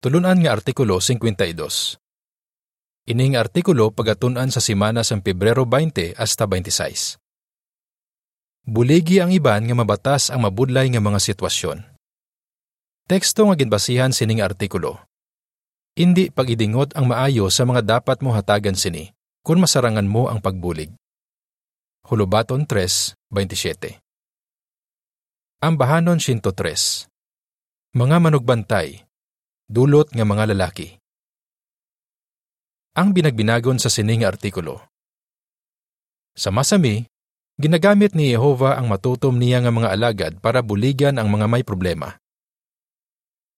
Tulunan nga Artikulo 52. Ining artikulo pagatunan sa simana sa Pebrero 20 hasta 26. Buligi ang iban nga mabatas ang mabudlay nga mga sitwasyon. Teksto nga ginbasihan sining artikulo. Indi pagidingot ang maayo sa mga dapat mo hatagan sini kung masarangan mo ang pagbulig. Hulubaton 3:27. Ang bahanon 103. Mga manugbantay, dulot nga mga lalaki. Ang binagbinagon sa sining artikulo. Sa masami, ginagamit ni Jehova ang matutom niya nga mga alagad para buligan ang mga may problema.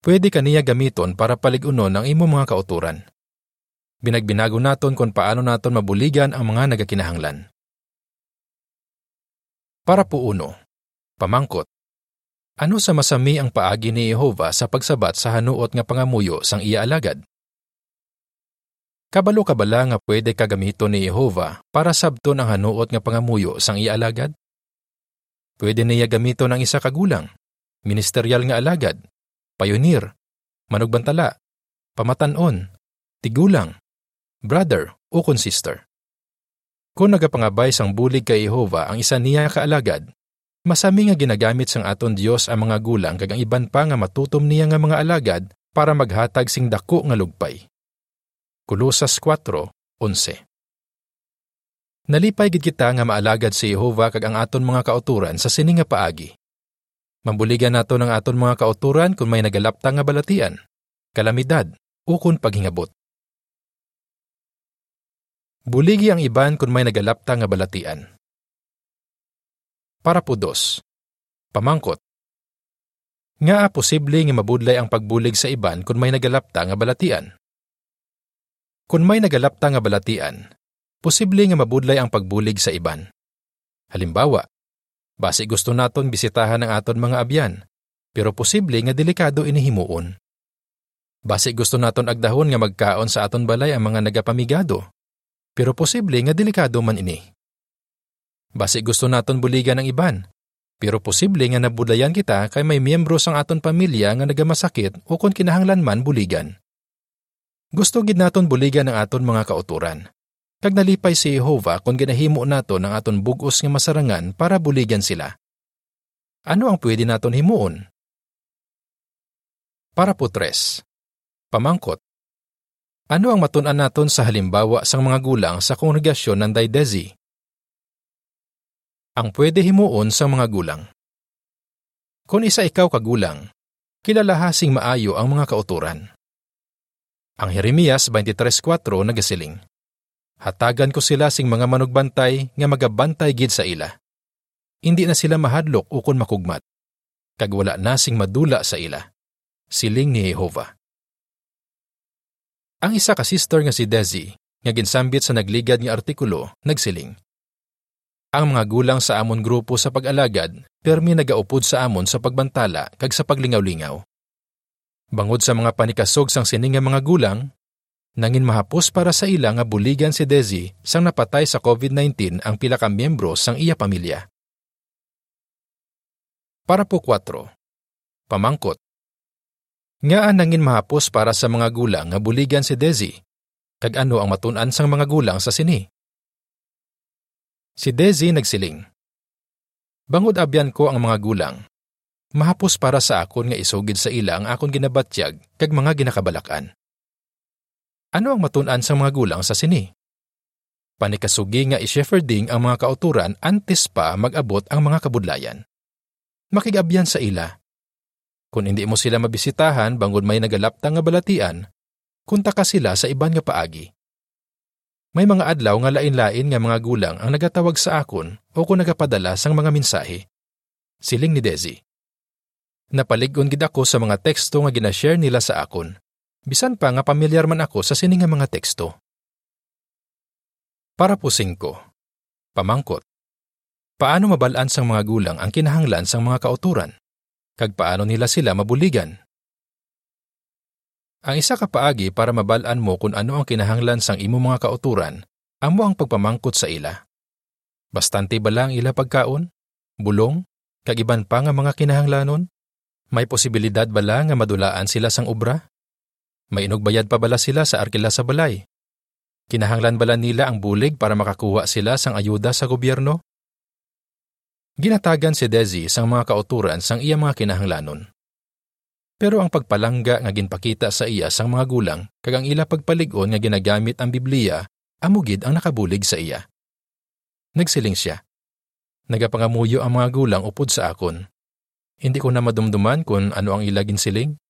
Pwede kaniya gamiton para paligunon ang imo mga kauturan. Binagbinago naton kung paano naton mabuligan ang mga nagakinahanglan. Para po uno, pamangkot. Ano sa masami ang paagi ni Jehova sa pagsabat sa hanuot nga pangamuyo sang iya alagad? Kabalo kabala nga pwede kagamito ni Jehova para sabton ang hanuot nga pangamuyo sang iya alagad? Pwede niya gamito ng isa kagulang, ministeryal nga alagad, pioneer, manugbantala, pamatanon, tigulang, brother o kun sister. Kung nagapangabay sang bulig kay Jehova ang isa niya kaalagad, masami nga ginagamit sang aton Dios ang mga gulang kag ang iban pa nga matutom niya nga mga alagad para maghatag sing dako nga lugpay. Kulosas 4:11. Nalipay gid kita nga maalagad si Jehova kag ang aton mga kauturan sa sini nga paagi. Mambuligan nato ng aton mga kauturan kung may nagalapta nga balatian, kalamidad, o kung paghingabot. Buligi ang iban kung may nagalapta nga balatian. Para po dos. Pamangkot. Nga posible nga mabudlay ang pagbulig sa iban kung may nagalapta nga balatian. Kung may nagalapta nga balatian, posible nga mabudlay ang pagbulig sa iban. Halimbawa, basi gusto naton bisitahan ang aton mga abyan, pero posible nga delikado inihimuon. Basi gusto naton agdahon nga magkaon sa aton balay ang mga nagapamigado, pero posible nga delikado man ini. Basi gusto naton buligan ang iban, pero posible nga nabudlayan kita kay may miyembro sang aton pamilya nga nagamasakit o kung kinahanglan man buligan. Gusto gid naton buligan ang aton mga kauturan. Kag nalipay si Jehova kung ginahimo nato ng aton bugos nga masarangan para buligan sila. Ano ang pwede naton himuon? Para po tres. Pamangkot. Ano ang matunan naton sa halimbawa sang mga gulang sa kongregasyon ng Daidezi? Ang pwede himuon sa mga gulang. Kung isa ikaw kagulang, kilalahasing maayo ang mga kauturan. Ang Jeremias 23.4 nagasiling. Hatagan ko sila sing mga manugbantay nga magabantay gid sa ila. Hindi na sila mahadlok ukon makugmat. Kag wala na sing madula sa ila. Siling ni Jehova. Ang isa ka sister nga si Desi, nga ginsambit sa nagligad nga artikulo, nagsiling. Ang mga gulang sa amon grupo sa pag-alagad, permi nagaupod sa amon sa pagbantala kag sa paglingaw-lingaw. Bangod sa mga panikasog sang sining mga gulang, nangin mahapos para sa ila nga buligan si Desi sang napatay sa COVID-19 ang pila ka miyembro sang iya pamilya. Para po 4. Pamangkot. Nga nangin mahapos para sa mga gulang nga buligan si Desi, kag ano ang matunan sang mga gulang sa sini. Si Desi nagsiling. Bangod abyan ko ang mga gulang. Mahapos para sa akon nga isugid sa ila ang akon ginabatyag kag mga ginakabalakan. Ano ang matunan sa mga gulang sa sini? Panikasugi nga i-shepherding ang mga kauturan antes pa mag-abot ang mga kabudlayan. Makigabyan sa ila. Kung hindi mo sila mabisitahan bangod may nagalapta nga balatian, kunta ka sila sa iban nga paagi. May mga adlaw nga lain-lain nga mga gulang ang nagatawag sa akon o kung nagapadala sang mga mensahe. Siling ni Desi. Napaligon gid ako sa mga teksto nga ginashare nila sa akon Bisan pa nga pamilyar man ako sa sininga mga teksto. Para po singko. Pamangkot. Paano mabalaan sang mga gulang ang kinahanglan sang mga kauturan? Kag paano nila sila mabuligan? Ang isa ka paagi para mabalaan mo kung ano ang kinahanglan sang imo mga kauturan, amo ang pagpamangkot sa ila. Bastante ba lang ila pagkaon? Bulong? Kagiban pa nga mga kinahanglanon? May posibilidad ba lang nga madulaan sila sang obra? May inugbayad pa bala sila sa arkila sa balay? Kinahanglan bala nila ang bulig para makakuha sila sang ayuda sa gobyerno? Ginatagan si Desi sang mga kauturan sang iya mga kinahanglanon. Pero ang pagpalangga nga ginpakita sa iya sang mga gulang kag ang ila pagpalig-on nga ginagamit ang Biblia amugid ang nakabulig sa iya. Nagsiling siya. Nagapangamuyo ang mga gulang upod sa akon. Hindi ko na madumduman kung ano ang ilagin siling,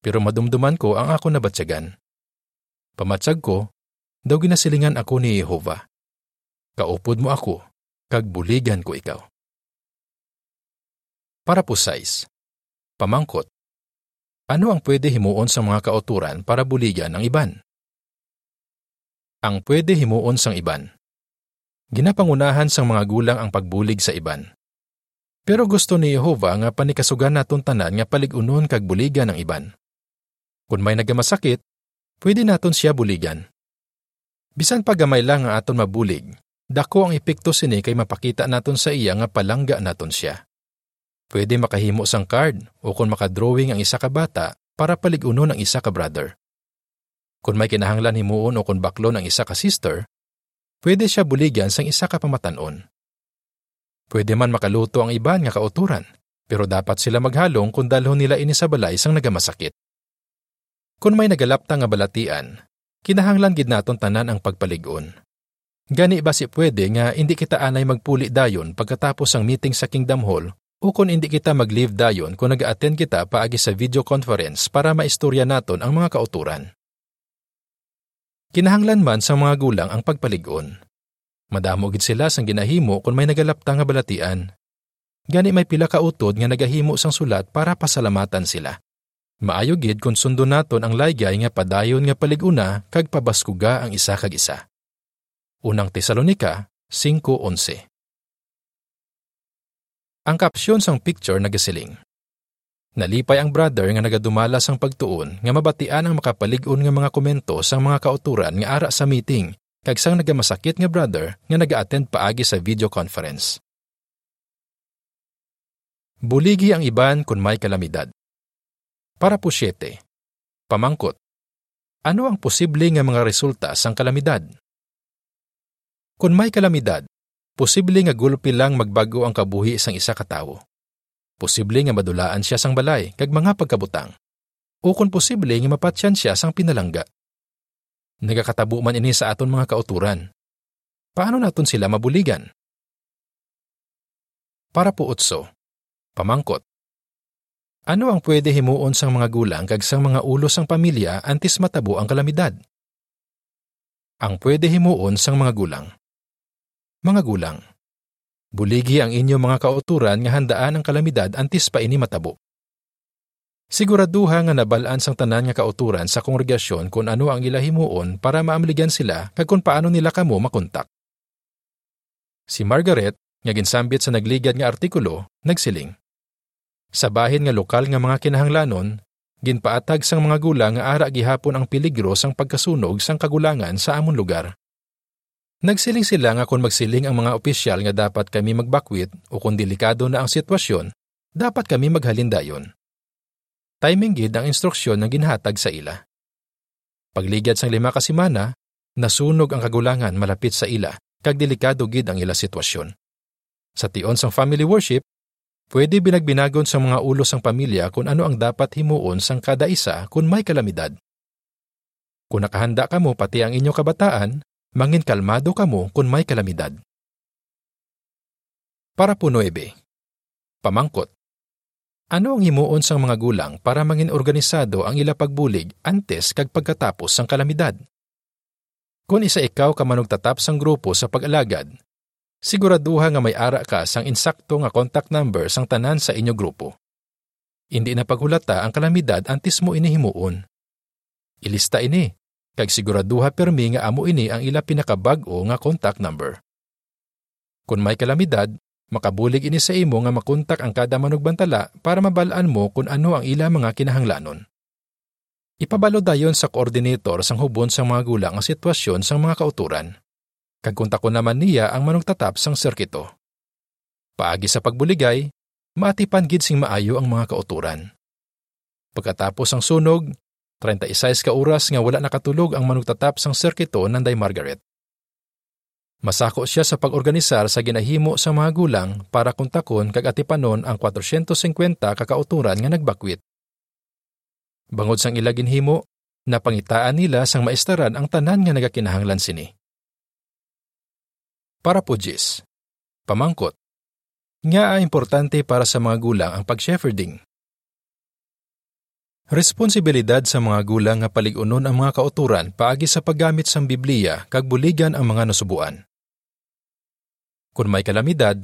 pero madumduman ko ang ako nabatsyagan. Pamatsag ko, daw ginasilingan ako ni Jehova. Kaupod mo ako, kag buligan ko ikaw. Para po size. Pamangkot. Ano ang pwede himuon sa mga kauturan para buligan ang iban? Ang pwede himuon sang iban. Ginapangunahan sang mga gulang ang pagbulig sa iban. Pero gusto ni Jehova nga panikasugan naton tanan nga paligunon kag buligan ang iban. Kung may nagamasakit, pwede naton siya buligan. Bisan pa gamay lang nga aton mabulig, dako ang epekto sini kay mapakita naton sa iya nga palangga naton siya. Pwede makahimo sang card o kung makadrawing ang isa ka bata para paligunon ang isa ka brother. Kung may kinahanglan himuon o kung baklon ang isa ka sister, pwede siya buligyan sang isa ka pamatanon. Pwede man makaluto ang iban nga kauturan, pero dapat sila maghalong kung dalhon nila ini sa balay sang nagamasakit. Kung may nagalapta nga balatian, kinahanglan gid naton tanan ang pagpaligon. Gani ba si pwede nga hindi kita anay magpuli dayon pagkatapos ang meeting sa Kingdom Hall o kung hindi kita mag-leave dayon kung nag-attend kita paagi sa video conference para maistorya naton ang mga kauturan. Kinahanglan man sa mga gulang ang pagpaligon. Madamo gid sila sang ginahimo kung may nagalapta nga balatian. Gani may pila ka utod nga nagahimo sang sulat para pasalamatan sila. Maayo gid kung sundo naton ang laygay nga padayon nga paliguna kag pabaskuga ang isa kag isa. Unang Tesalonika 5:11. Ang kapsyon sang picture nagasiling. Nalipay ang brother nga nagadumala sang pagtuon nga mabatian ang makapalig-on nga mga komento sang mga kauturan nga ara sa meeting kag sang nagamasakit nga brother nga naga-attend paagi sa video conference. Buligi ang iban kun may kalamidad. Para po siyete. Pamangkot. Ano ang posible nga mga resulta sang kalamidad? Kung may kalamidad, posible nga gulpi lang magbago ang kabuhi sang isa ka tawo. Posible nga madulaan siya sang balay kag mga pagkabutang. O kung posible nga mapatsyan siya sang pinalangga. Nagakatabo man ini sa aton mga kauturan. Paano naton sila mabuligan? Para po utso. Pamangkot. Ano ang pwede himuon sang mga gulang kag sang mga ulo sang pamilya antes matabo ang kalamidad? Ang pwede himuon sang mga gulang. Mga gulang, Buligi ang inyo mga kauturan nga handaan ang kalamidad antes pa ini matabo. Siguraduha nga nabalaan sang tanan nga kauturan sa kongregasyon kung ano ang ila himuon para maamligan sila kag kung paano nila kamo makontak. Si Margaret, nga ginsambit sa nagligad nga artikulo, nagsiling. Sa bahin nga lokal nga mga kinahanglanon, ginpaatag sang mga gulang nga ara gihapon ang peligro sang pagkasunog sang kagulangan sa amon lugar. Nagsiling sila nga kung magsiling ang mga opisyal nga dapat kami magbakwit o kung delikado na ang sitwasyon, dapat kami maghalindayon. Timing gid ang instruksyon ng ginhatag sa ila. Pagligad sang lima ka semana, nasunog ang kagulangan malapit sa ila, kag delikado gid ang ila sitwasyon. Sa tion sang family worship, pwede binagbinagon sa mga ulo sang pamilya kung ano ang dapat himuon sang kada isa kung may kalamidad. Kung nakahanda ka mo pati ang inyo kabataan, mangin kalmado kamo kung may kalamidad. Para po 9. Pamangkot. Ano ang himuon sang mga gulang para mangin organisado ang ila pagbulig antes kag pagkatapos sang kalamidad? Kung isa ikaw ka manugtatap sang grupo sa pag-alagad, siguraduha nga may ara ka sang insakto nga contact number sang tanan sa inyo grupo. Hindi na paghulata ang kalamidad antes mo inihimuon. Ilista ini kag siguraduha permi nga amo ini ang ila pinakabag-o nga contact number. Kung may kalamidad, makabulig ini sa imo nga makontak ang kada manugbantala para mabalaan mo kung ano ang ila mga kinahanglanon. Ipabalo dayon sa koordinator sang hubon sang mga gulang ang sitwasyon sang mga kauturan. Kagkunta ko naman niya ang manugtatap sang sirkito. Paagi sa pagbuligay, maatipan gid sing maayo ang mga kauturan. Pagkatapos ang sunog, 36 ka oras nga wala nakatulog ang manugtatap sang sirkito ng Day Margaret. Masako siya sa pag-organisar sa ginahimo sa mga gulang para kuntakon kag atipanon ang 450 kakauturan nga nagbakwit. Bangod sang ila ginhimo, napangitaan nila sang maistaran ang tanan nga nagakinahanglan sini. Para po pamangkot, nga importante para sa mga gulang ang pag-shepherding. Responsibilidad sa mga gulang nga paligunon ang mga kauturan paagi sa paggamit sang Biblia kag buligan ang mga nasubuan. Kung may kalamidad,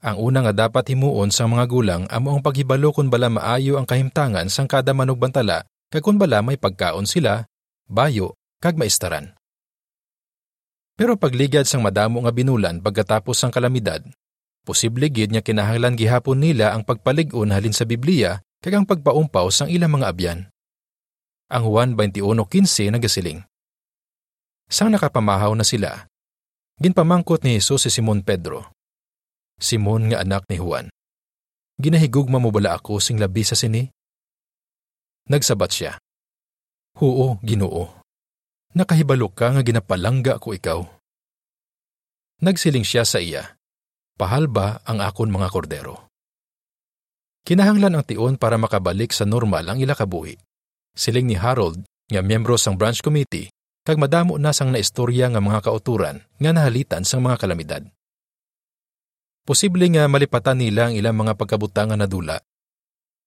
ang una nga dapat himuon sa mga gulang amo ang paghibalo kung bala maayo ang kahimtangan sang kada manugbantala kag kung bala may pagkaon sila, bayo, kag maistaran. Pero pagligad sang madamo nga binulan pagkatapos sang kalamidad, posible gid nga kinahanglan gihapon nila ang pagpalig-on halin sa Biblia kag ang pagpaumpaw sang ilang mga abyan. Ang Juan 21:15 nagasiling. Sang nakapamahaw na sila, ginpamangkot ni Jesus si Simon Pedro. Simon nga anak ni Juan. Ginahigugma mo bala ako sing labi sa sini? Nagsabat siya. Huo, Ginoo nakahibalo ka nga ginapalangga ko ikaw. Nagsiling siya sa iya, pahal ba ang akon mga kordero? Kinahanglan ang tion para makabalik sa normal ang ila kabuhi. Siling ni Harold, nga miyembro sang branch committee, kag madamo na sang naistorya nga mga kauturan nga nahalitan sang mga kalamidad. Posible nga malipatan nila ang ilang mga pagkabutangan na dula,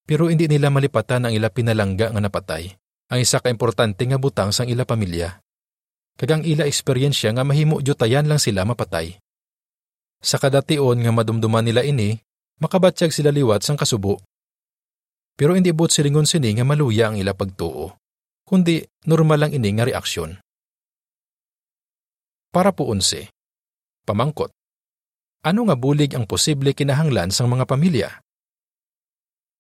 pero hindi nila malipatan ang ila pinalangga nga napatay ang isa ka importante nga butang sang ila pamilya. Kagang ila eksperyensya nga mahimo jutayan lang sila mapatay. Sa kadation nga madumduman nila ini, makabatsyag sila liwat sang kasubo. Pero hindi but silingon sini nga maluya ang ila pagtuo, kundi normal lang ini nga reaksyon. Para po unse, pamangkot. Ano nga bulig ang posible kinahanglan sang mga pamilya?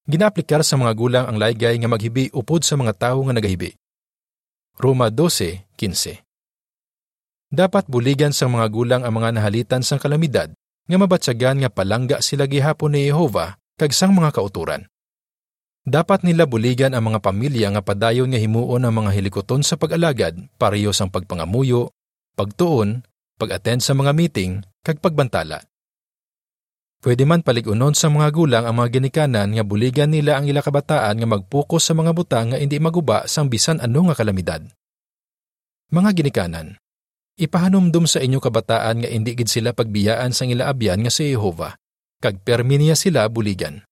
Ginaaplikar sa mga gulang ang laygay nga maghibi upod sa mga tawo nga nagahibi. Roma 12:15. Dapat buligan sa mga gulang ang mga nahalitan sang kalamidad nga mabatsagan nga palangga sila gihapon ni Jehova kag sang mga kauturan. Dapat nila buligan ang mga pamilya nga padayon nga himuon ang mga hilikoton sa pag-alagad pareho sang pagpangamuyo, pagtuon, pag-attend sa mga meeting, kag pagbantala. Pwede man paligunon sa mga gulang ang mga ginikanan nga buligan nila ang ila kabataan nga magpokus sa mga butang nga hindi maguba sang bisan ano nga kalamidad. Mga ginikanan, ipahanumdum sa inyo kabataan nga hindi gid sila pagbiyaan sang ila abyan nga si Jehova, kag permi niya sila buligan.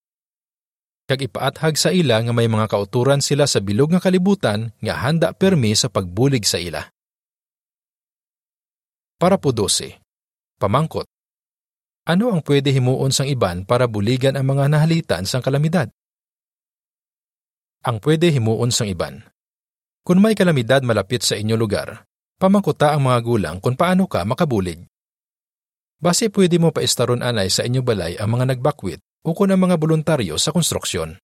Kag ipaathag sa ila nga may mga kauturan sila sa bilog nga kalibutan nga handa permi sa pagbulig sa ila. Para po 12. Pamangkot ano ang pwede himuon sang iban para buligan ang mga nahalitan sang kalamidad? Ang pwede himuon sang iban. Kung may kalamidad malapit sa inyo lugar, pamangkuta ang mga gulang kung paano ka makabulig. Base pwede mo paistaron anay sa inyo balay ang mga nagbakwit o kung ang mga voluntaryo sa konstruksyon.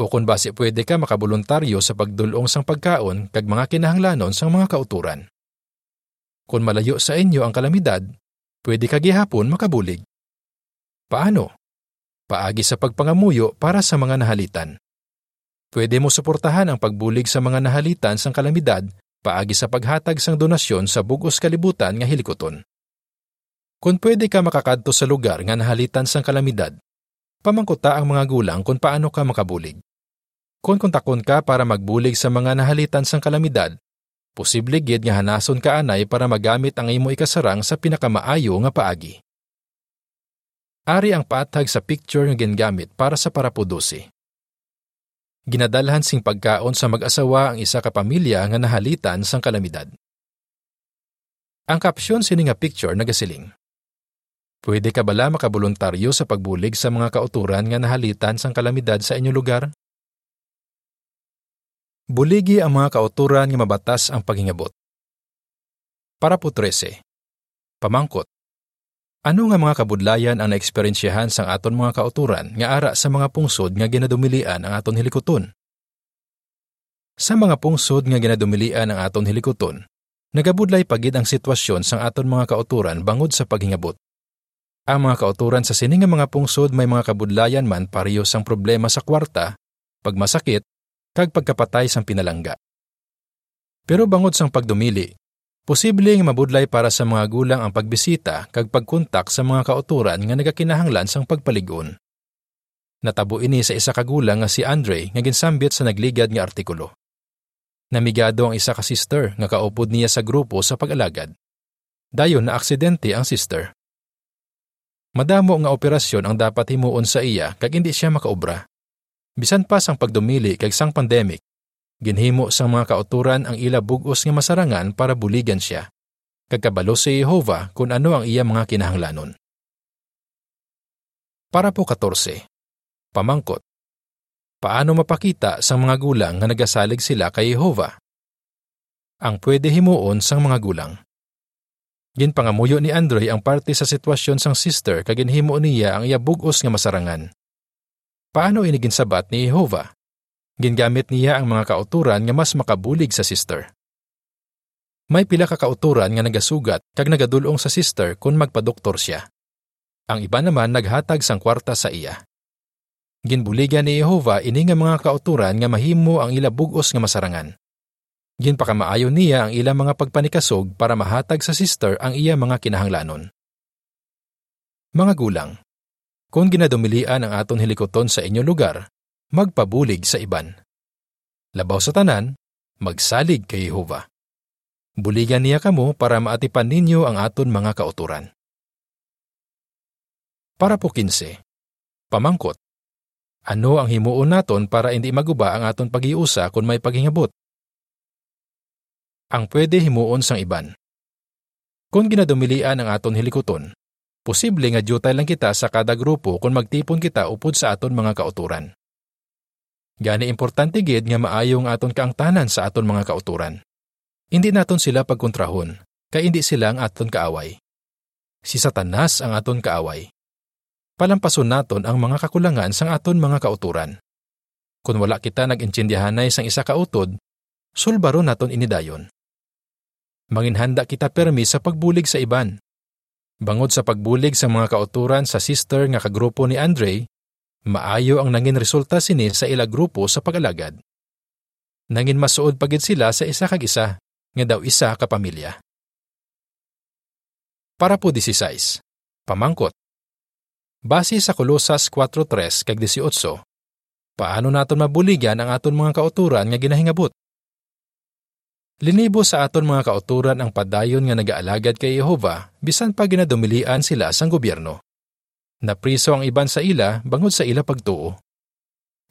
O kung base pwede ka makaboluntaryo sa pagdulong sang pagkaon kag mga kinahanglanon sang mga kauturan. Kung malayo sa inyo ang kalamidad, pwede ka gihapon makabulig. Paano? Paagi sa pagpangamuyo para sa mga nahalitan. Pwede mo suportahan ang pagbulig sa mga nahalitan sang kalamidad paagi sa paghatag sang donasyon sa bugos kalibutan nga hilikoton. Kung pwede ka makakadto sa lugar nga nahalitan sang kalamidad, pamangkuta ang mga gulang kung paano ka makabulig. Kung kontakon ka para magbulig sa mga nahalitan sang kalamidad, Posible gid nga hanason ka anay para magamit ang imo ikasarang sa pinakamaayo nga paagi. Ari ang paathag sa picture nga gingamit para sa parapudosi. Ginadalhan sing pagkaon sa mag-asawa ang isa ka pamilya nga nahalitan sang kalamidad. Ang kapsyon sini nga picture nagasiling. Pwede ka bala makaboluntaryo sa pagbulig sa mga kauturan nga nahalitan sang kalamidad sa inyong lugar? Buligi ang mga kauturan nga mabatas ang paghingabot. Para po 13. Pamangkot. Ano nga mga kabudlayan ang naeksperyensyahan sang aton mga kauturan nga ara sa mga pungsod nga ginadumilian ang aton hilikoton? Sa mga pungsod nga ginadumilian ang aton hilikoton, nagabudlay pagid ang sitwasyon sang aton mga kauturan bangod sa paghingabot. Ang mga kauturan sa sining mga pungsod may mga kabudlayan man pareho sang problema sa kwarta, pagmasakit, kag pagkapatay sang pinalangga. Pero bangod sang pagdumili, posible nga mabudlay para sa mga gulang ang pagbisita kag pagkontak sa mga kauturan nga nagakinahanglan sang pagpaligon. Natabo ini sa isa ka gulang nga si Andre nga ginsambit sa nagligad nga artikulo. Namigado ang isa ka sister nga kaupod niya sa grupo sa pag-alagad. Dayon na aksidente ang sister. Madamo nga operasyon ang dapat himuon sa iya kag hindi siya makaobra. Bisan pa sang pagdumili kag sang pandemic, ginhimo sang mga kauturan ang ila bugos nga masarangan para buligan siya. Kagkabalo si Jehova kung ano ang iya mga kinahanglanon. Para po 14. Pamangkot. Paano mapakita sa mga gulang nga nagasalig sila kay Jehova? Ang pwede himuon sang mga gulang. Ginpangamuyo ni Andre ang parte sa sitwasyon sang sister kag ginhimo niya ang iya bugos nga masarangan. Paano ini ginsabat ni Jehova? Gingamit niya ang mga kauturan nga mas makabulig sa sister. May pila ka kauturan nga nagasugat kag nagadulong sa sister kung magpadoktor siya. Ang iba naman naghatag sang kwarta sa iya. Ginbuligan ni Jehova ini nga mga kauturan nga mahimo ang ila bugos nga masarangan. Ginpakamaayo niya ang ila mga pagpanikasog para mahatag sa sister ang iya mga kinahanglanon. Mga gulang, kung ginadumilian ang aton hilikoton sa inyo lugar, magpabulig sa iban. Labaw sa tanan, magsalig kay Jehova. Buligan niya kamo para maatipan ninyo ang aton mga kauturan. Para po 15. Pamangkot. Ano ang himuon naton para hindi maguba ang aton pagiusa kung may paghingabot? Ang pwede himuon sang iban. Kung ginadumilian ang aton hilikoton, posible nga jutay lang kita sa kada grupo kung magtipon kita upod sa aton mga kauturan. Gani importante gid nga maayo ang aton kaangtanan sa aton mga kauturan. Hindi naton sila pagkontrahon, kay hindi sila ang aton kaaway. Si Satanas ang aton kaaway palampason naton ang mga kakulangan sang aton mga kauturan. Kung wala kita nag-intindihanay sang isa ka utod, sulbaro naton inidayon. Manginhanda kita permi sa pagbulig sa iban. Bangod sa pagbulig sa mga kauturan sa sister nga kagrupo ni Andre, maayo ang nangin resulta sini sa ila grupo sa pag-alagad. Nangin masuod pagid sila sa isa kag isa, nga daw isa ka pamilya. Para po 16. Pamangkot. Base sa Kolosas 4.3 kag 18, paano naton mabuligan ang aton mga kauturan nga ginahingabot? Linibo sa aton mga kauturan ang padayon nga nagaalagad kay Jehova bisan pa ginadumilian sila sang gobyerno. Napriso ang iban sa ila bangod sa ila pagtuo.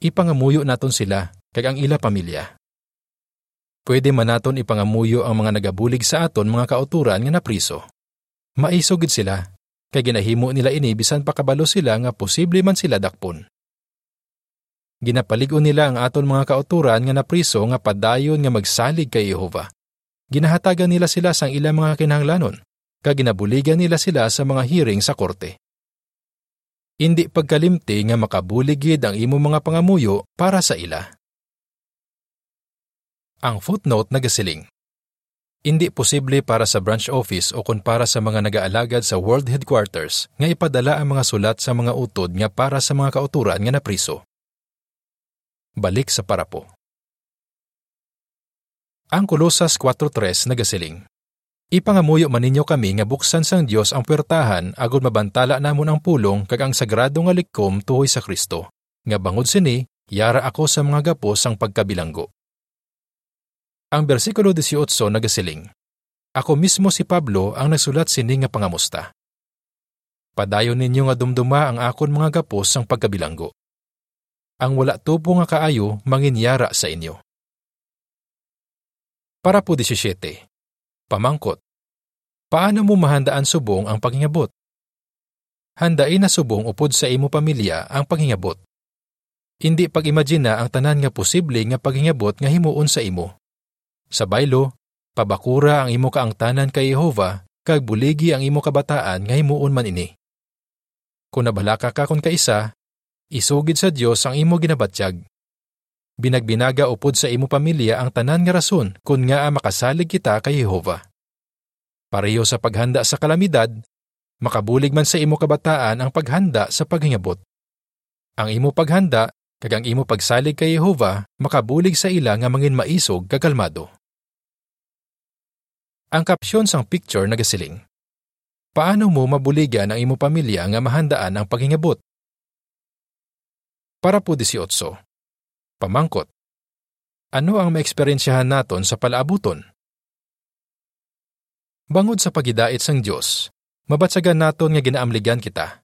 Ipangamuyo naton sila kag ang ila pamilya. Pwede man naton ipangamuyo ang mga nagabulig sa aton mga kauturan nga napriso. Maisogid sila kay ginahimo nila ini bisan pa kabalo sila nga posible man sila dakpon. Ginapaligon nila ang aton mga kauturan nga napriso nga padayon nga magsalig kay Jehova. Ginahatagan nila sila sang ilang mga kinahanglanon, kag ginabuligan nila sila sa mga hearing sa korte. Indi pagkalimti nga makabuligid ang imo mga pangamuyo para sa ila. Ang footnote nagasiling. Hindi posible para sa branch office o kung para sa mga nagaalagad sa world headquarters nga ipadala ang mga sulat sa mga utod nga para sa mga kauturan nga napriso. Balik sa parapo. Ang Kolosas 4.3 nagasiling. Ipangamuyo man ninyo kami nga buksan sang Dios ang puwertahan agud mabantala namon ang pulong kag ang sagrado nga likom tuhoy sa Kristo. Nga bangod sini, yara ako sa mga gapos sang pagkabilanggo. Ang bersikulo 18 nagasiling, Ako mismo si Pablo ang nagsulat sini nga pangamusta. Padayon ninyo nga dumduma ang akon mga gapos sang pagkabilanggo. Ang wala tubo nga kaayo manginyara sa inyo. Para po 17. Pamangkot. Paano mo mahandaan subong ang paghingabot? Handain na subong upod sa imo pamilya ang paghingabot. Hindi pag-imagina ang tanan nga posible nga paghingabot nga himuon sa imo sa baylo, pabakura ang imo kaangtanan kay Jehova, kag buligi ang imo kabataan nga himuon man ini. Kung nabalaka ka kon kaisa, isugid sa Dios ang imo ginabatyag. Binagbinaga upod sa imo pamilya ang tanan nga rason kun nga makasalig kita kay Jehova. Pareho sa paghanda sa kalamidad, makabulig man sa imo kabataan ang paghanda sa paghingabot. Ang imo paghanda Kag ang imo pagsalig kay Jehova makabulig sa ila nga mangin maisog kakalmado. Ang kapsyon sang picture nagasiling. Paano mo mabuligan ang imo pamilya nga mahandaan ang paghingabot? Para po 18. Pamangkot. Ano ang maeksperiensyahan naton sa palaabuton? Bangod sa pagidait sang Dios, mabatsagan naton nga ginaamligan kita.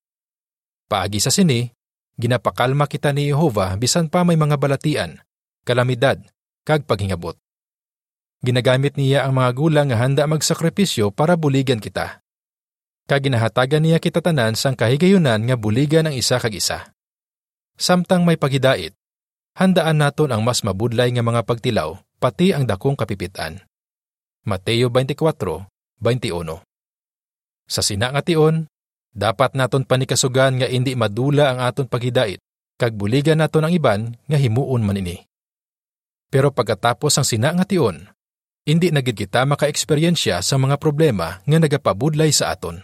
Paagi sa sini, ginapakalma kita ni Jehova bisan pa may mga balatian, kalamidad, kag paghingabot. Ginagamit niya ang mga gulang nga handa magsakripisyo para buligan kita. Kag ginahatagan niya kita tanan sang kahigayunan nga buligan ang isa kag isa. Samtang may pagidait, handaan naton ang mas mabudlay nga mga pagtilaw pati ang dakong kapipitan. Mateo 24, 21. Sa sina nga tion, dapat naton panikasugan nga hindi madula ang aton paghidait, kag buligan naton ang iban nga himuon man ini. Pero pagkatapos ang sina nga tion, hindi na gid kita makaeksperyensya sa mga problema nga nagapabudlay sa aton.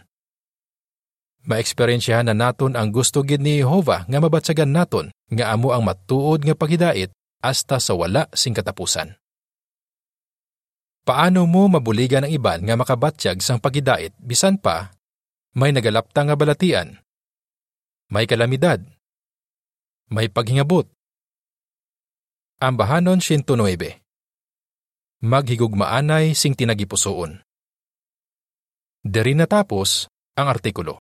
Maeksperiensyahan na naton ang gusto gid ni Jehova nga mabatsagan naton nga amo ang matuod nga paghidait hasta sa wala sing katapusan. Paano mo mabuligan ang iban nga makabatsyag sang pagidait bisan pa may nagalapta nga balatian? May kalamidad. May paghingabot. Ambahanon 109. Maghigugmaanay sing tinagipusoon. Diri natapos ang artikulo.